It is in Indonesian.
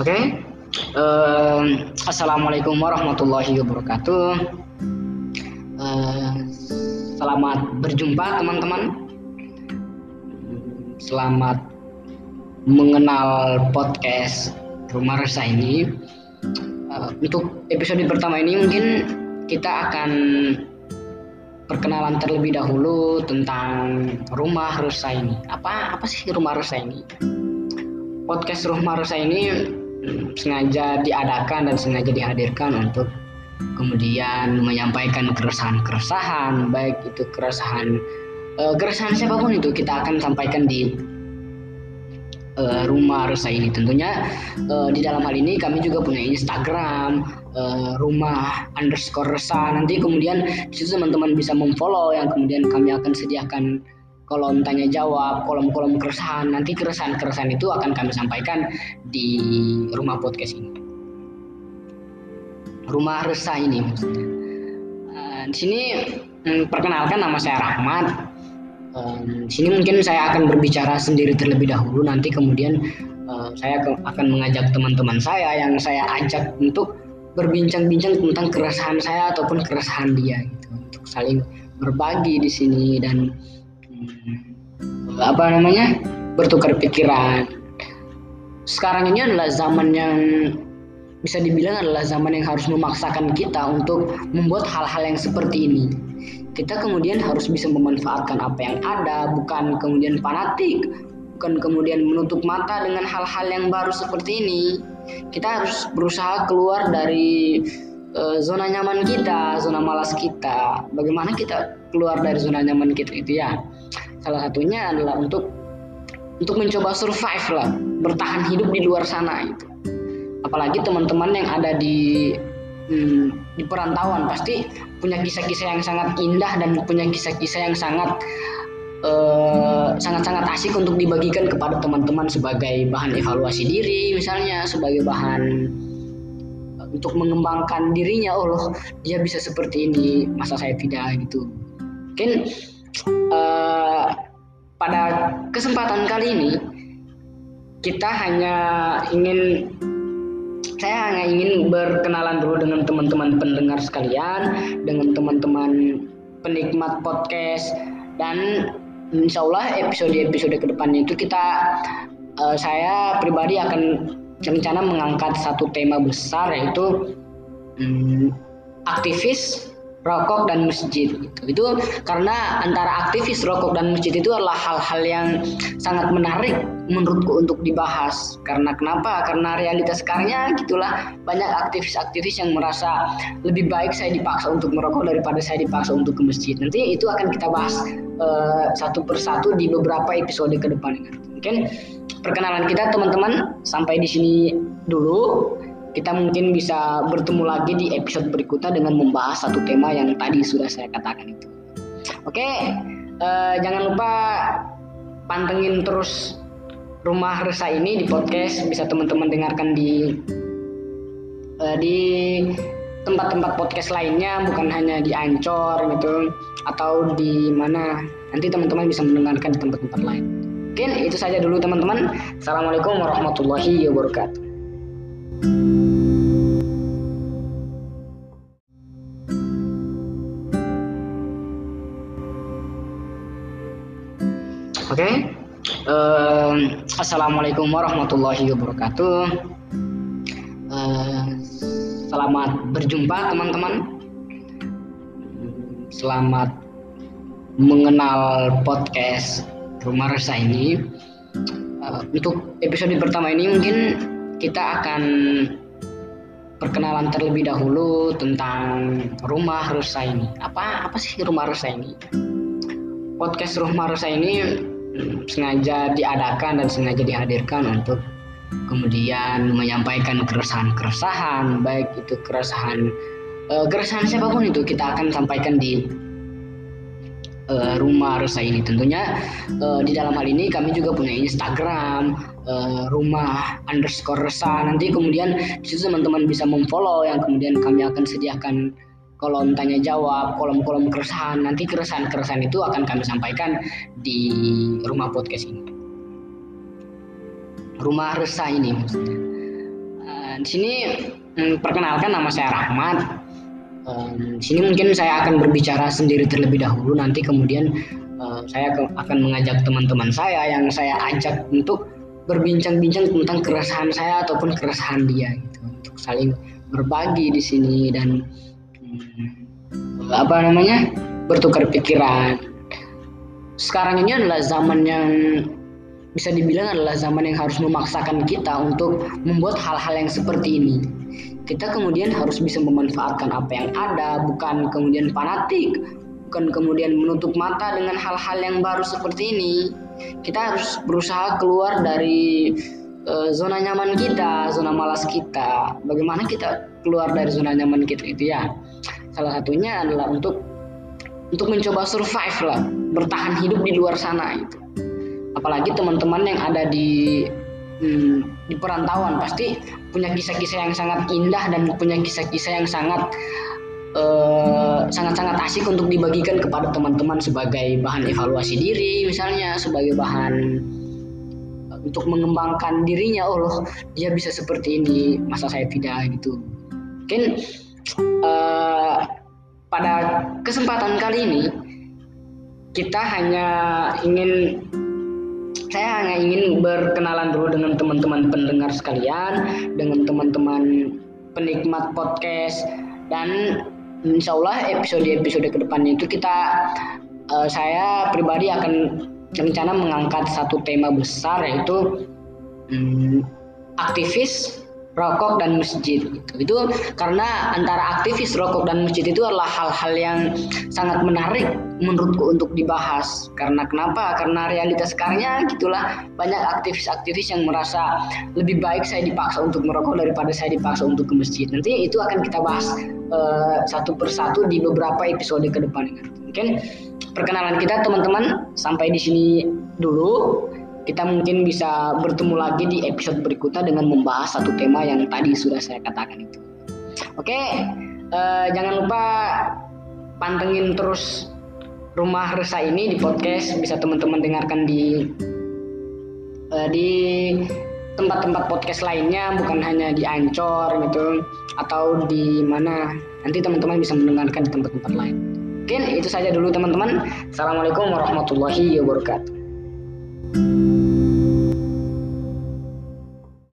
Oke, uh, assalamualaikum warahmatullahi wabarakatuh. Uh, selamat berjumpa teman-teman. Selamat mengenal podcast Rumah Rasa ini. Uh, untuk episode pertama ini mungkin kita akan perkenalan terlebih dahulu tentang Rumah Rusa ini. Apa apa sih Rumah Rusa ini? Podcast Rumah Rusa ini sengaja diadakan dan sengaja dihadirkan untuk kemudian menyampaikan keresahan-keresahan baik itu keresahan uh, keresahan siapa pun itu kita akan sampaikan di uh, rumah Rusa ini. Tentunya uh, di dalam hal ini kami juga punya Instagram uh, rumah underscore Rusa nanti kemudian di situ teman-teman bisa memfollow yang kemudian kami akan sediakan kolom tanya jawab, kolom-kolom keresahan. Nanti keresahan-keresahan itu akan kami sampaikan di rumah podcast ini. Rumah resah ini maksudnya. Uh, di sini um, perkenalkan nama saya Rahmat. Um, di sini mungkin saya akan berbicara sendiri terlebih dahulu. Nanti kemudian uh, saya akan mengajak teman-teman saya yang saya ajak untuk berbincang-bincang tentang keresahan saya ataupun keresahan dia gitu untuk saling berbagi di sini dan apa namanya? Bertukar pikiran. Sekarang ini adalah zaman yang bisa dibilang adalah zaman yang harus memaksakan kita untuk membuat hal-hal yang seperti ini. Kita kemudian harus bisa memanfaatkan apa yang ada bukan kemudian fanatik bukan kemudian menutup mata dengan hal-hal yang baru seperti ini. Kita harus berusaha keluar dari uh, zona nyaman kita zona malas kita. Bagaimana kita keluar dari zona nyaman kita itu ya? Salah satunya adalah untuk untuk mencoba survive lah bertahan hidup di luar sana itu. Apalagi teman-teman yang ada di hmm, di perantauan pasti punya kisah-kisah yang sangat indah dan punya kisah-kisah yang sangat sangat sangat-sangat asik untuk dibagikan kepada teman-teman sebagai bahan evaluasi diri misalnya sebagai bahan untuk mengembangkan dirinya oh dia bisa seperti ini masa saya tidak gitu. Mungkin uh, pada kesempatan kali ini kita hanya ingin saya hanya ingin berkenalan dulu dengan teman-teman pendengar sekalian, dengan teman-teman penikmat podcast dan insya Allah episode-episode ke depannya itu kita uh, saya pribadi akan rencana mengangkat satu tema besar yaitu um, aktivis rokok dan masjid gitu. Itu karena antara aktivis rokok dan masjid itu adalah hal-hal yang sangat menarik menurutku untuk dibahas. Karena kenapa? Karena realitas sekarangnya gitulah banyak aktivis-aktivis yang merasa lebih baik saya dipaksa untuk merokok daripada saya dipaksa untuk ke masjid. Nanti itu akan kita bahas uh, satu persatu di beberapa episode ke depan. Mungkin perkenalan kita teman-teman sampai di sini dulu kita mungkin bisa bertemu lagi di episode berikutnya dengan membahas satu tema yang tadi sudah saya katakan itu. Oke, uh, jangan lupa pantengin terus rumah resa ini di podcast bisa teman-teman dengarkan di uh, di tempat-tempat podcast lainnya bukan hanya di Ancor gitu atau di mana nanti teman-teman bisa mendengarkan di tempat-tempat lain. Oke, itu saja dulu teman-teman. Assalamualaikum warahmatullahi wabarakatuh. Oke, okay? uh, assalamualaikum warahmatullahi wabarakatuh. Uh, selamat berjumpa teman-teman. Selamat mengenal podcast Rumah Rasa ini. Uh, untuk episode pertama ini mungkin kita akan perkenalan terlebih dahulu tentang Rumah Rusa ini. Apa apa sih Rumah Rusa ini? Podcast Rumah Rusa ini sengaja diadakan dan sengaja dihadirkan untuk kemudian menyampaikan keresahan-keresahan baik itu keresahan uh, keresahan siapa pun itu kita akan sampaikan di uh, rumah resa ini tentunya uh, di dalam hal ini kami juga punya Instagram uh, rumah underscore resa nanti kemudian di situ teman-teman bisa memfollow yang kemudian kami akan sediakan kolom tanya jawab, kolom-kolom keresahan. Nanti keresahan-keresahan itu akan kami sampaikan di rumah podcast ini. Rumah resah ini maksudnya. di sini hmm, perkenalkan nama saya Rahmat. Um, di sini mungkin saya akan berbicara sendiri terlebih dahulu. Nanti kemudian saya akan mengajak teman-teman saya yang saya ajak untuk berbincang-bincang tentang keresahan saya ataupun keresahan dia gitu untuk saling berbagi di sini dan hmm, apa namanya bertukar pikiran. Sekarang ini adalah zaman yang bisa dibilang adalah zaman yang harus memaksakan kita untuk membuat hal-hal yang seperti ini. Kita kemudian harus bisa memanfaatkan apa yang ada, bukan kemudian fanatik, bukan kemudian menutup mata dengan hal-hal yang baru seperti ini. Kita harus berusaha keluar dari uh, zona nyaman kita, zona malas kita. Bagaimana kita keluar dari zona nyaman kita itu ya? Salah satunya adalah untuk untuk mencoba survive lah, bertahan hidup di luar sana itu apalagi teman-teman yang ada di hmm, di perantauan pasti punya kisah-kisah yang sangat indah dan punya kisah-kisah yang sangat uh, sangat-sangat asik untuk dibagikan kepada teman-teman sebagai bahan evaluasi diri misalnya sebagai bahan untuk mengembangkan dirinya. Oh loh dia bisa seperti ini masa saya tidak gitu. Mungkin uh, pada kesempatan kali ini kita hanya ingin saya hanya ingin berkenalan dulu dengan teman-teman pendengar sekalian, dengan teman-teman penikmat podcast dan insya Allah episode-episode ke depannya itu kita uh, saya pribadi akan rencana mengangkat satu tema besar yaitu um, aktivis rokok dan masjid gitu. Itu karena antara aktivis rokok dan masjid itu adalah hal-hal yang sangat menarik menurutku untuk dibahas. Karena kenapa? Karena realitas sekarangnya gitulah banyak aktivis-aktivis yang merasa lebih baik saya dipaksa untuk merokok daripada saya dipaksa untuk ke masjid. Nanti itu akan kita bahas uh, satu persatu di beberapa episode ke depan. Mungkin perkenalan kita teman-teman sampai di sini dulu kita mungkin bisa bertemu lagi di episode berikutnya dengan membahas satu tema yang tadi sudah saya katakan itu. Oke, uh, jangan lupa pantengin terus rumah resa ini di podcast bisa teman-teman dengarkan di uh, di tempat-tempat podcast lainnya bukan hanya di Ancor gitu atau di mana nanti teman-teman bisa mendengarkan di tempat-tempat lain. Oke, itu saja dulu teman-teman. Assalamualaikum warahmatullahi wabarakatuh.